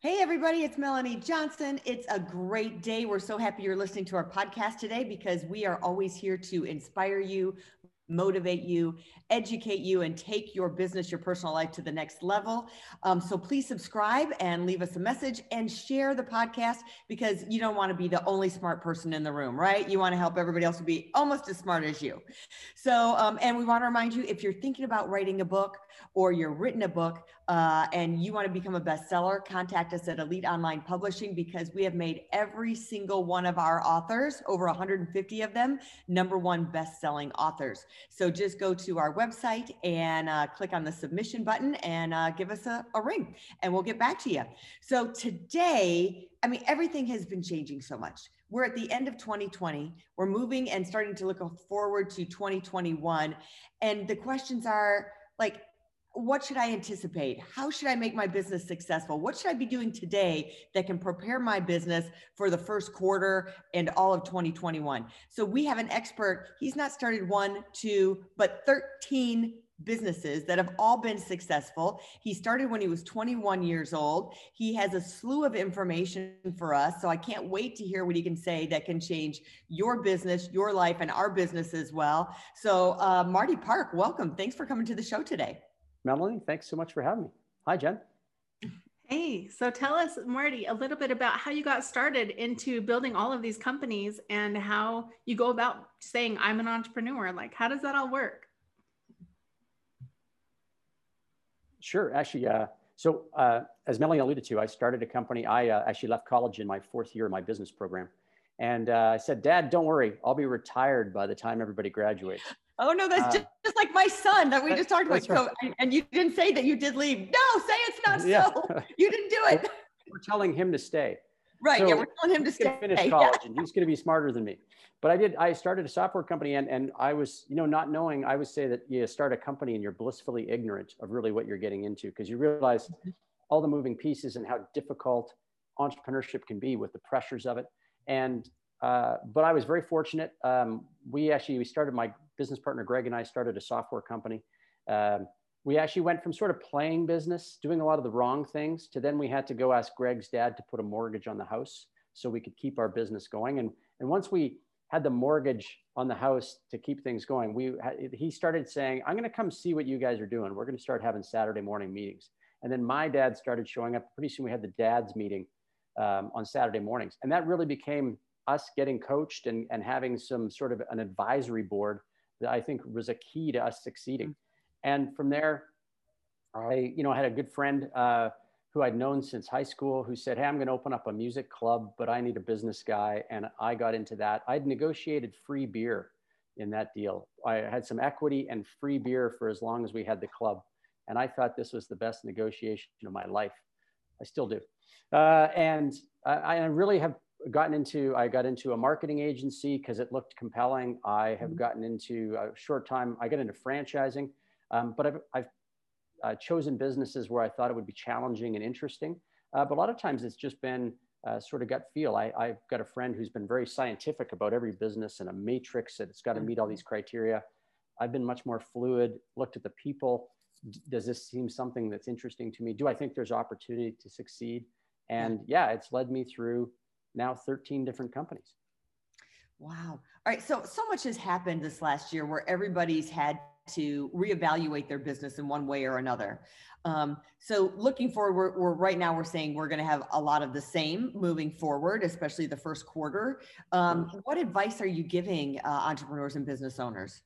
Hey, everybody, it's Melanie Johnson. It's a great day. We're so happy you're listening to our podcast today because we are always here to inspire you, motivate you, educate you, and take your business, your personal life to the next level. Um, so please subscribe and leave us a message and share the podcast because you don't want to be the only smart person in the room, right? You want to help everybody else to be almost as smart as you. So, um, and we want to remind you if you're thinking about writing a book or you're written a book uh, and you want to become a bestseller, contact us at Elite Online Publishing because we have made every single one of our authors, over 150 of them, number one best-selling authors. So just go to our website and uh, click on the submission button and uh, give us a, a ring and we'll get back to you. So today, I mean, everything has been changing so much. We're at the end of 2020. We're moving and starting to look forward to 2021. And the questions are like, what should I anticipate? How should I make my business successful? What should I be doing today that can prepare my business for the first quarter and all of 2021? So we have an expert. He's not started one, two, but 13 businesses that have all been successful. He started when he was 21 years old. He has a slew of information for us. So I can't wait to hear what he can say that can change your business, your life, and our business as well. So, uh, Marty Park, welcome. Thanks for coming to the show today. Melanie, thanks so much for having me. Hi, Jen. Hey, so tell us, Marty, a little bit about how you got started into building all of these companies and how you go about saying, I'm an entrepreneur. Like, how does that all work? Sure. Actually, uh, so uh, as Melanie alluded to, I started a company. I uh, actually left college in my fourth year of my business program. And uh, I said, Dad, don't worry, I'll be retired by the time everybody graduates. Oh no, that's uh, just, like my son that we just talked about. Right. So, and you didn't say that you did leave. No, say it's not yeah. so. You didn't do it. We're telling him to stay. Right. So yeah, we're telling him to stay. Finish college, yeah. and he's going to be smarter than me. But I did. I started a software company, and and I was, you know, not knowing. I would say that you start a company and you're blissfully ignorant of really what you're getting into because you realize mm-hmm. all the moving pieces and how difficult entrepreneurship can be with the pressures of it. And uh, but I was very fortunate. Um, we actually we started my business partner Greg and I started a software company. Um, we actually went from sort of playing business, doing a lot of the wrong things, to then we had to go ask Greg's dad to put a mortgage on the house so we could keep our business going. And and once we had the mortgage on the house to keep things going, we he started saying, "I'm going to come see what you guys are doing. We're going to start having Saturday morning meetings." And then my dad started showing up. Pretty soon we had the dad's meeting um, on Saturday mornings, and that really became us getting coached and, and having some sort of an advisory board that I think was a key to us succeeding. And from there, I, you know, I had a good friend uh, who I'd known since high school who said, Hey, I'm going to open up a music club, but I need a business guy. And I got into that. I'd negotiated free beer in that deal. I had some equity and free beer for as long as we had the club. And I thought this was the best negotiation of my life. I still do. Uh, and I, I really have gotten into i got into a marketing agency because it looked compelling. I have mm-hmm. gotten into a short time i got into franchising um, but i've, I've uh, chosen businesses where i thought it would be challenging and interesting. Uh, but a lot of times it's just been uh, sort of gut feel. I, i've got a friend who's been very scientific about every business and a matrix that it's got to meet all these mm-hmm. criteria. I've been much more fluid looked at the people. Does this seem something that's interesting to me? Do i think there's opportunity to succeed? And yeah it's led me through now 13 different companies. Wow. All right. So, so much has happened this last year where everybody's had to reevaluate their business in one way or another. Um, so looking forward, we're, we're, right now we're saying we're going to have a lot of the same moving forward, especially the first quarter. Um, what advice are you giving uh, entrepreneurs and business owners?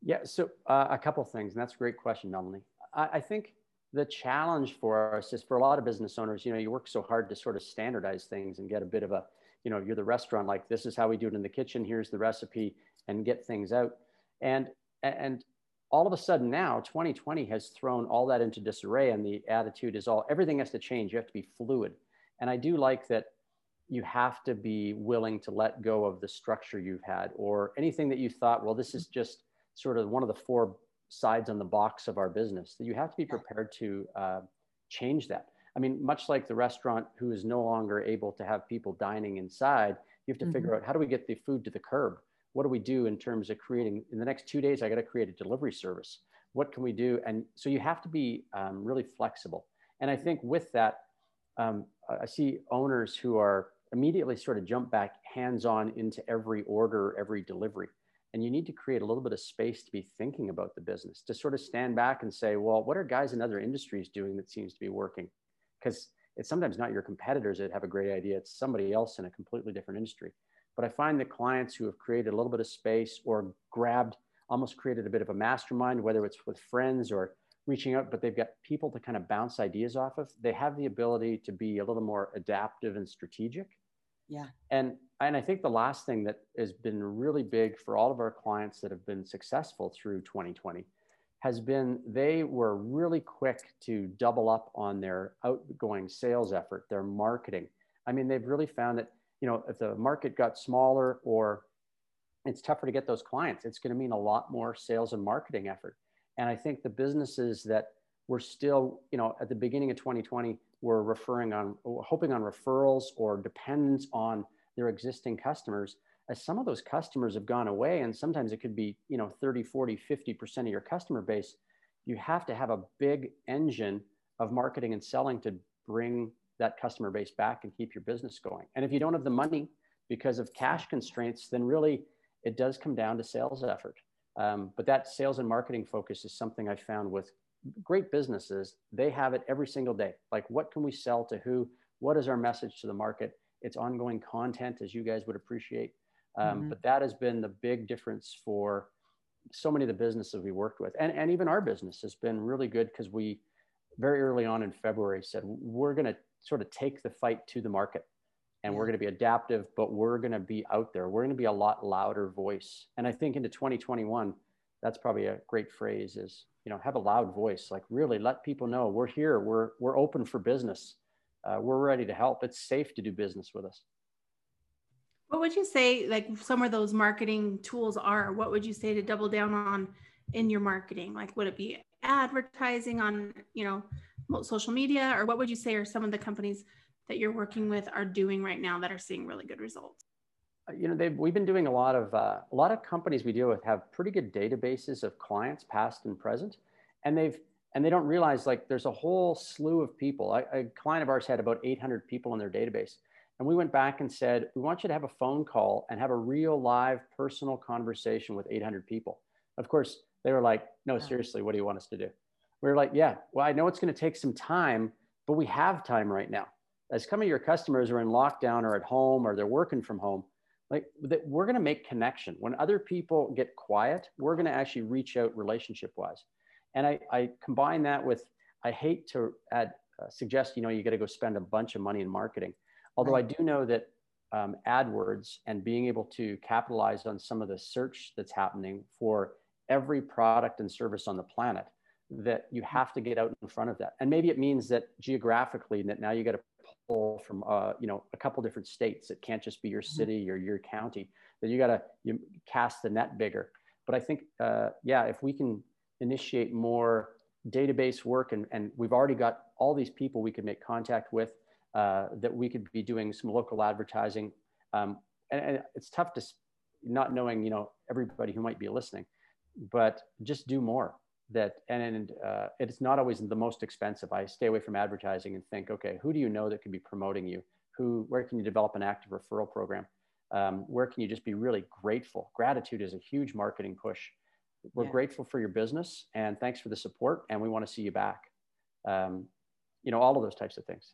Yeah, so uh, a couple things, and that's a great question, Melanie. I, I think the challenge for us is for a lot of business owners, you know, you work so hard to sort of standardize things and get a bit of a, you know, you're the restaurant, like this is how we do it in the kitchen. Here's the recipe and get things out. And, and all of a sudden now 2020 has thrown all that into disarray and the attitude is all everything has to change you have to be fluid and i do like that you have to be willing to let go of the structure you've had or anything that you thought well this is just sort of one of the four sides on the box of our business that you have to be prepared to uh, change that. I mean much like the restaurant who is no longer able to have people dining inside you have to mm-hmm. figure out how do we get the food to the curb? What do we do in terms of creating in the next two days i got to create a delivery service. What can we do? And so you have to be um, really flexible. And i think with that um, i see owners who are immediately sort of jump back hands on into every order every delivery and you need to create a little bit of space to be thinking about the business to sort of stand back and say well what are guys in other industries doing that seems to be working because it's sometimes not your competitors that have a great idea it's somebody else in a completely different industry but I find that clients who have created a little bit of space or grabbed, almost created a bit of a mastermind, whether it's with friends or reaching out, but they've got people to kind of bounce ideas off of, they have the ability to be a little more adaptive and strategic. Yeah. And and I think the last thing that has been really big for all of our clients that have been successful through 2020 has been they were really quick to double up on their outgoing sales effort, their marketing. I mean, they've really found that you know, if the market got smaller or it's tougher to get those clients, it's going to mean a lot more sales and marketing effort. And I think the businesses that were still, you know, at the beginning of 2020 were referring on, hoping on referrals or dependence on their existing customers, as some of those customers have gone away, and sometimes it could be, you know, 30, 40, 50% of your customer base, you have to have a big engine of marketing and selling to bring that customer base back and keep your business going. And if you don't have the money because of cash constraints, then really it does come down to sales effort. Um, but that sales and marketing focus is something I found with great businesses. They have it every single day. Like, what can we sell to who? What is our message to the market? It's ongoing content, as you guys would appreciate. Um, mm-hmm. But that has been the big difference for so many of the businesses we worked with. And, and even our business has been really good because we very early on in February said, we're going to sort of take the fight to the market and we're going to be adaptive but we're going to be out there we're going to be a lot louder voice and i think into 2021 that's probably a great phrase is you know have a loud voice like really let people know we're here we're we're open for business uh, we're ready to help. It's safe to do business with us. What would you say like some of those marketing tools are? What would you say to double down on in your marketing? Like would it be advertising on you know social media? Or what would you say are some of the companies that you're working with are doing right now that are seeing really good results? Uh, you know they've, we've been doing a lot of uh, a lot of companies we deal with have pretty good databases of clients past and present and they've and they don't realize like there's a whole slew of people I, a client of ours had about 800 people in their database and we went back and said we want you to have a phone call and have a real live personal conversation with 800 people of course they were like no seriously what do you want us to do we are like, yeah, well, I know it's going to take some time, but we have time right now. As some of your customers are in lockdown or at home or they're working from home, like that we're going to make connection. When other people get quiet, we're going to actually reach out relationship wise. And I, I combine that with, I hate to add, uh, suggest, you know, you got to go spend a bunch of money in marketing. Although right. I do know that um, AdWords and being able to capitalize on some of the search that's happening for every product and service on the planet that you have to get out in front of that. And maybe it means that geographically that now you got to pull from uh, you know a couple different states. It can't just be your mm-hmm. city or your county. That you got to you cast the net bigger. But I think uh, yeah, if we can initiate more database work and, and we've already got all these people we could make contact with uh, that we could be doing some local advertising. Um, and, and it's tough to not knowing you know everybody who might be listening, but just do more that and uh, it's not always the most expensive. I stay away from advertising and think okay who do you know that could be promoting you? Who where can you develop an active referral program? Um, where can you just be really grateful? Gratitude is a huge marketing push we're yeah. grateful for your business and thanks for the support and we want to see you back um, you know all of those types of things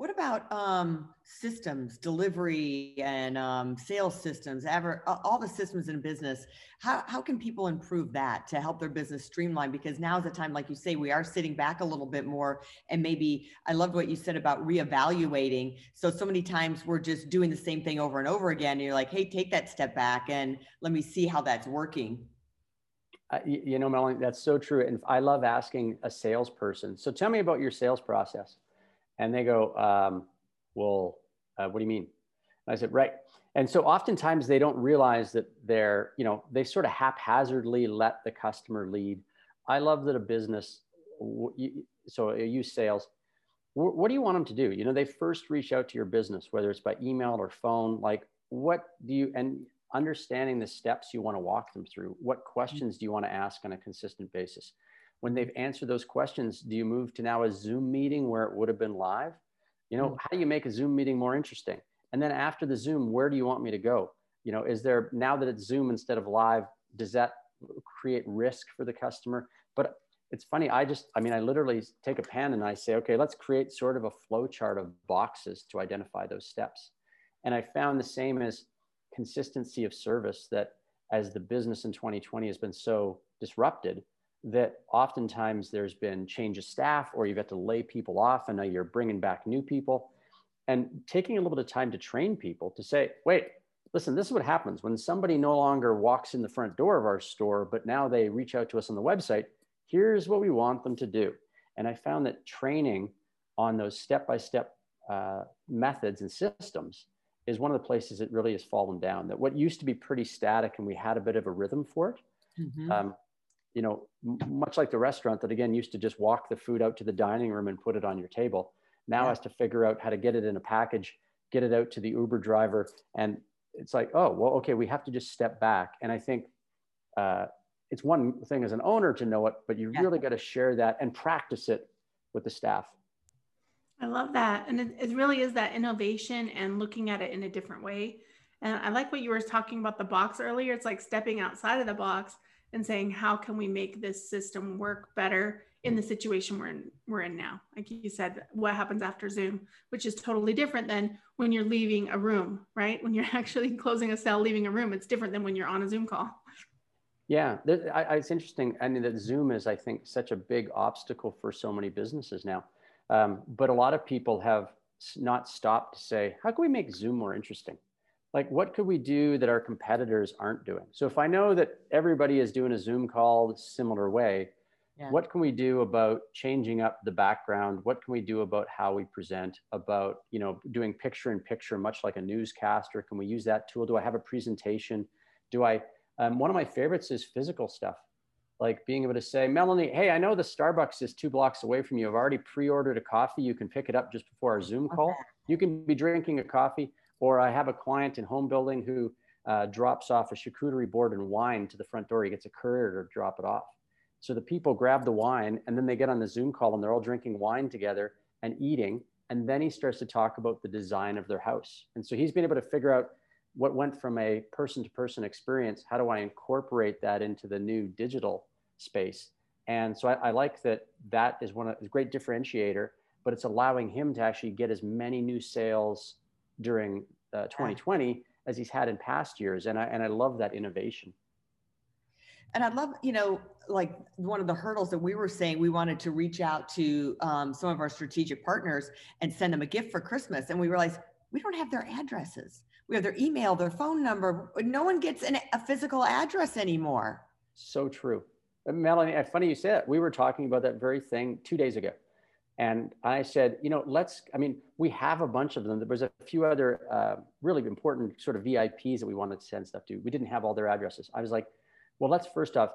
what about um, systems, delivery, and um, sales systems? Ever all the systems in business. How how can people improve that to help their business streamline? Because now is the time, like you say, we are sitting back a little bit more, and maybe I loved what you said about reevaluating. So so many times we're just doing the same thing over and over again. And you're like, hey, take that step back and let me see how that's working. Uh, you, you know, Melanie, that's so true. And I love asking a salesperson. So tell me about your sales process. And they go, um, well, uh, what do you mean? And I said, right. And so oftentimes they don't realize that they're, you know, they sort of haphazardly let the customer lead. I love that a business, so you use sales. What do you want them to do? You know, they first reach out to your business, whether it's by email or phone. Like, what do you, and understanding the steps you want to walk them through. What questions do you want to ask on a consistent basis? When they've answered those questions, do you move to now a Zoom meeting where it would have been live? You know, mm. how do you make a Zoom meeting more interesting? And then after the Zoom, where do you want me to go? You know, is there now that it's Zoom instead of live, does that create risk for the customer? But it's funny, I just, I mean, I literally take a pen and I say, okay, let's create sort of a flow chart of boxes to identify those steps. And I found the same as consistency of service that as the business in 2020 has been so disrupted that oftentimes there's been change of staff or you've had to lay people off and now you're bringing back new people and taking a little bit of time to train people to say wait listen this is what happens when somebody no longer walks in the front door of our store but now they reach out to us on the website here's what we want them to do and i found that training on those step-by-step uh, methods and systems is one of the places it really has fallen down. That what used to be pretty static and we had a bit of a rhythm for it. Mm-hmm. Um, you know, much like the restaurant that again used to just walk the food out to the dining room and put it on your table, now yeah. has to figure out how to get it in a package, get it out to the Uber driver, and it's like, oh, well, okay, we have to just step back. And I think uh, it's one thing as an owner to know it, but you yeah. really got to share that and practice it with the staff. I love that. And it, it, really is that innovation and looking at it in a different way. And I like what you were talking about the box earlier. It's like stepping outside of the box and saying, how can we make this system work better in the situation we're in, we're in now? Like you said, what happens after Zoom, which is totally different than when you're leaving a room, right? When you're actually closing a cell, leaving a room, it's different than when you're on a Zoom call. Yeah, it's interesting. I mean, that Zoom is, I think, such a big obstacle for so many businesses now um, but a lot of people have not stopped to say, how can we make Zoom more interesting? Like, what could we do that our competitors aren't doing? So, if I know that everybody is doing a Zoom call similar way, yeah. what can we do about changing up the background? What can we do about how we present? About you know doing picture in picture, much like a newscaster? Can we use that tool? Do I have a presentation? Do I? Um, one of my favorites is physical stuff like being able to say, Melanie, hey, I know the Starbucks is two blocks away from you. I've already pre-ordered a coffee. You can pick it up just before our Zoom call. Okay. You can be drinking a coffee, or I have a client in home building who uh, drops off a charcuterie board and wine to the front door. He gets a courier to drop it off. So the people grab the wine and then they get on the Zoom call and they're all drinking wine together and eating. And then he starts to talk about the design of their house. And so he's been able to figure out what went from a person to person experience. How do I incorporate that into the new digital space. And so I, I like that that is one of a great differentiator, but it's allowing him to actually get as many new sales during uh, 2020 as he's had in past years. And I, and I love that innovation. And I love, you know, like one of the hurdles that we were saying, we wanted to reach out to um, some of our strategic partners and send them a gift for Christmas. And we realized we don't have their addresses. We have their email, their phone number. No one gets an, a physical address anymore. So true. Melanie, funny you said that. We were talking about that very thing two days ago. And I said, you know, let's, I mean, we have a bunch of them. There was a few other uh, really important sort of VIPs that we wanted to send stuff to. We didn't have all their addresses. I was like, well, let's first off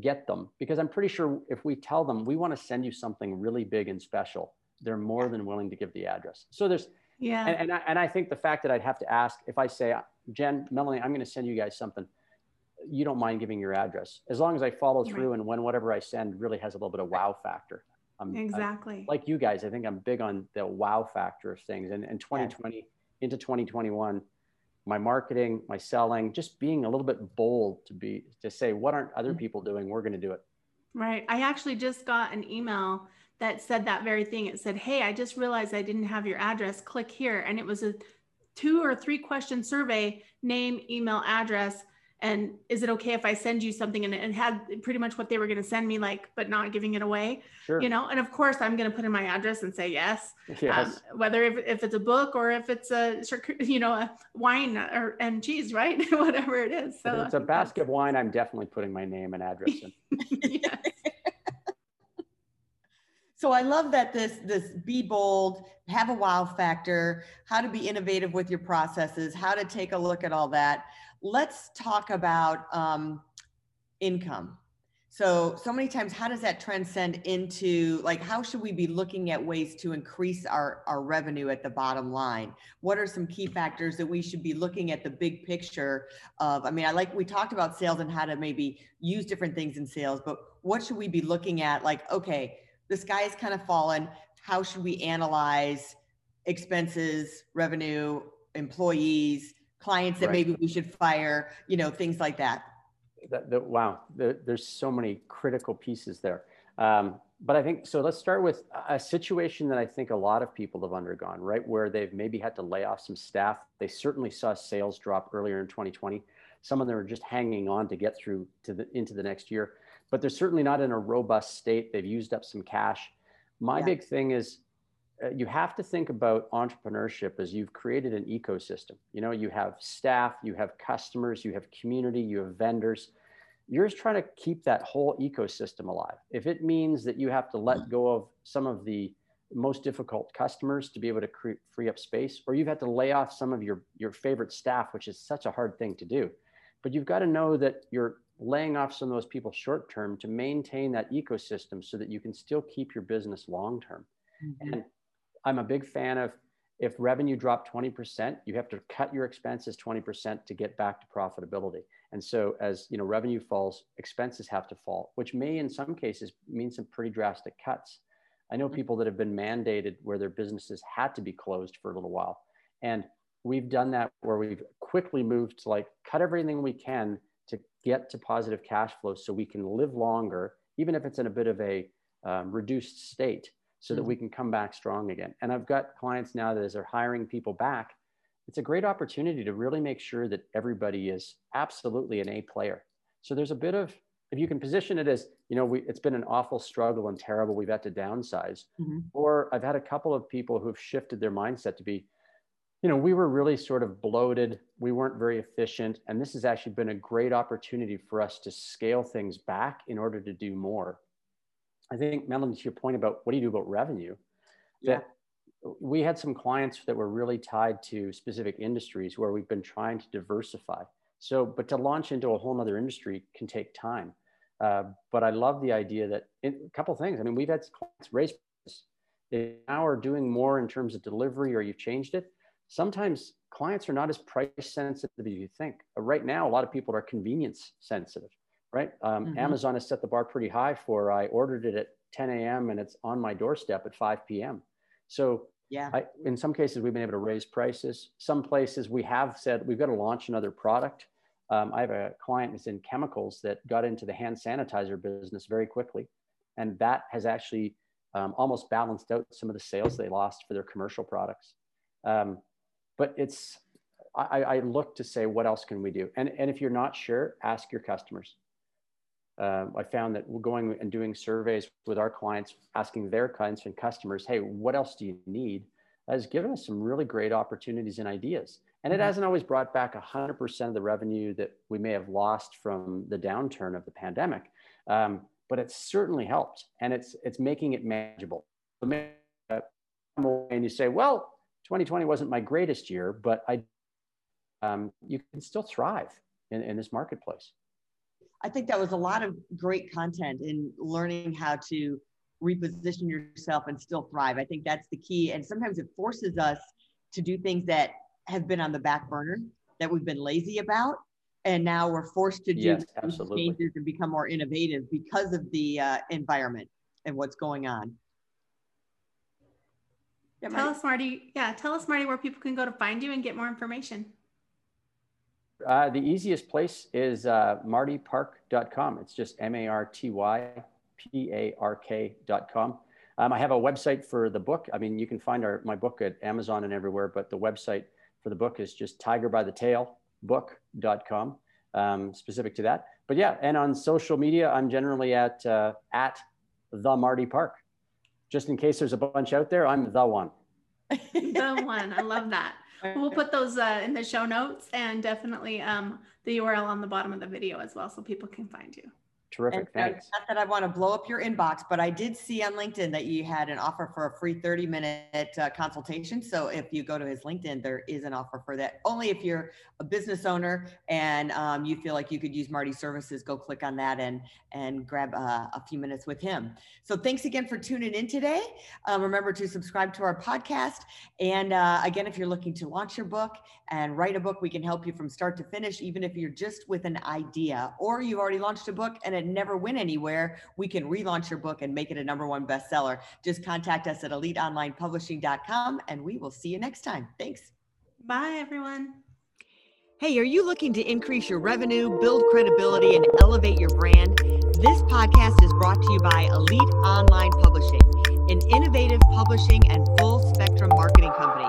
get them because I'm pretty sure if we tell them we want to send you something really big and special, they're more than willing to give the address. So there's, yeah. And, and, I, and I think the fact that I'd have to ask if I say, Jen, Melanie, I'm going to send you guys something you don't mind giving your address as long as I follow through right. and when whatever I send really has a little bit of wow factor. I'm, exactly. I'm, like you guys, I think I'm big on the wow factor of things. And in 2020 yeah. into 2021, my marketing, my selling, just being a little bit bold to be to say what aren't other mm. people doing, we're going to do it. Right. I actually just got an email that said that very thing. It said, "Hey, I just realized I didn't have your address. Click here." And it was a two or three question survey, name, email, address and is it okay if i send you something and it had pretty much what they were going to send me like but not giving it away Sure. you know and of course i'm going to put in my address and say yes, Yes. Um, whether if, if it's a book or if it's a you know a wine or and cheese right whatever it is so if it's a basket of wine, I'm definitely putting my name and address in. So I love that this this be bold, have a wow factor, how to be innovative with your processes, how to take a look at all that. Let's talk about um, income. So so many times, how does that transcend into like how should we be looking at ways to increase our our revenue at the bottom line? What are some key factors that we should be looking at the big picture of? I mean, I like we talked about sales and how to maybe use different things in sales, but what should we be looking at? Like, okay the sky is kind of fallen. How should we analyze expenses, revenue, employees, clients that Right. maybe we should fire, you know, things like that? That, that, wow, there, there's so many critical pieces there. Um, but I think so. Let's start with a situation that I think a lot of people have undergone, right? Where they've maybe had to lay off some staff. They certainly saw sales drop earlier in 2020. Some of them are just hanging on to get through to the into the next year, but they're certainly not in a robust state. They've used up some cash. My Yeah. big thing is uh, you have to think about entrepreneurship as you've created an ecosystem. You know, you have staff, you have customers, you have community, you have vendors. You're just trying to keep that whole ecosystem alive. If it means that you have to let go of some of the most difficult customers to be able to cre- free up space, or you've had to lay off some of your, your favorite staff, which is such a hard thing to do. But you've got to know that you're laying off some of those people short term to maintain that ecosystem so that you can still keep your business long term. And I'm a big fan of if revenue dropped 20%, you have to cut your expenses 20% to get back to profitability. And so as you know, revenue falls, expenses have to fall, which may in some cases mean some pretty drastic cuts. I know people that have been mandated where their businesses had to be closed for a little while. And we've done that where we've quickly moved to like cut everything we can to get to positive cash flow so we can live longer, even if it's in a bit of a um, reduced state so that we can come back strong again. And I've got clients now that as they're hiring people back, it's a great opportunity to really make sure that everybody is absolutely an A player. So there's a bit of, if you can position it as, you know, we, it's been an awful struggle and terrible, we've had to downsize. Mhm. Or I've had a couple of people who've shifted their mindset to be, you know, we were really sort of bloated, we weren't very efficient. And this has actually been a great opportunity for us to scale things back in order to do more. I think, Melanie, to your point about what do you do about revenue, Yeah. that we had some clients that were really tied to specific industries where we've been trying to diversify. So, but to launch into a whole nother industry can take time. Uh, but I love the idea that in, a couple of things. I mean, we've had clients raise. They now are doing more in terms of delivery, or you've changed it. Sometimes clients are not as price sensitive as you think. Right now, a lot of people are convenience sensitive right? Um, Mhm. Amazon has set the bar pretty high for I ordered it at 10 a.m. and it's on my doorstep at 5 p.m. So Yeah. I, in some cases, we've been able to raise prices. Some places we have said we've got to launch another product. Um, I have a client that's in chemicals that got into the hand sanitizer business very quickly. And that has actually um, almost balanced out some of the sales they lost for their commercial products. Um, but it's, I, I look to say, what else can we do? And, and if you're not sure, ask your customers. Uh, I found that we're going and doing surveys with our clients, asking their clients and customers, hey, what else do you need? Has given us some really great opportunities and ideas. And it Mhm. hasn't always brought back 100% of the revenue that we may have lost from the downturn of the pandemic. Um, but it's certainly helped and it's, it's making it manageable. uh, And you say, well, 2020 wasn't my greatest year, but I, um, you can still thrive in, in this marketplace. I think that was a lot of great content in learning how to reposition yourself and still thrive. I think that's the key. And sometimes it forces us to do things that have been on the back burner that we've been lazy about. And now we're forced to do Yes, these absolutely. changes and become more innovative because of the uh, environment and what's going on. Yeah, Tell Marty? us, Marty. Yeah, tell us, Marty, where people can go to find you and get more information. Uh, the easiest place is uh, martypark.com. It's just M A R T Y P A R K.com. Um, I have a website for the book. I mean, you can find our, my book at Amazon and everywhere, but the website for the book is just tigerbythetailbook.com. um, specific to that. But yeah, and on social media, I'm generally at uh, at the Marty Park. Just in case there's a bunch out there, I'm the one. the one. I love that. We'll put those uh, in the show notes and definitely um, the URL on the bottom of the video as well so people can find you. Terrific. And, uh, Thanks. Not that I want to blow up your inbox, but I did see on LinkedIn that you had an offer for a free 30 minute uh, consultation. So if you go to his LinkedIn, there is an offer for that. Only if you're a business owner and um, you feel like you could use Marty's services, go click on that and and grab uh, a few minutes with him. So thanks again for tuning in today. Um, remember to subscribe to our podcast. And uh, again, if you're looking to launch your book and write a book, we can help you from start to finish, even if you're just with an idea or you've already launched a book and it never went anywhere. We can relaunch your book and make it a number one bestseller. Just contact us at eliteonlinepublishing.com and we will see you next time. Thanks. Bye, everyone. Hey, are you looking to increase your revenue, build credibility, and elevate your brand? This podcast is brought to you by Elite Online Publishing, an innovative publishing and full spectrum marketing company.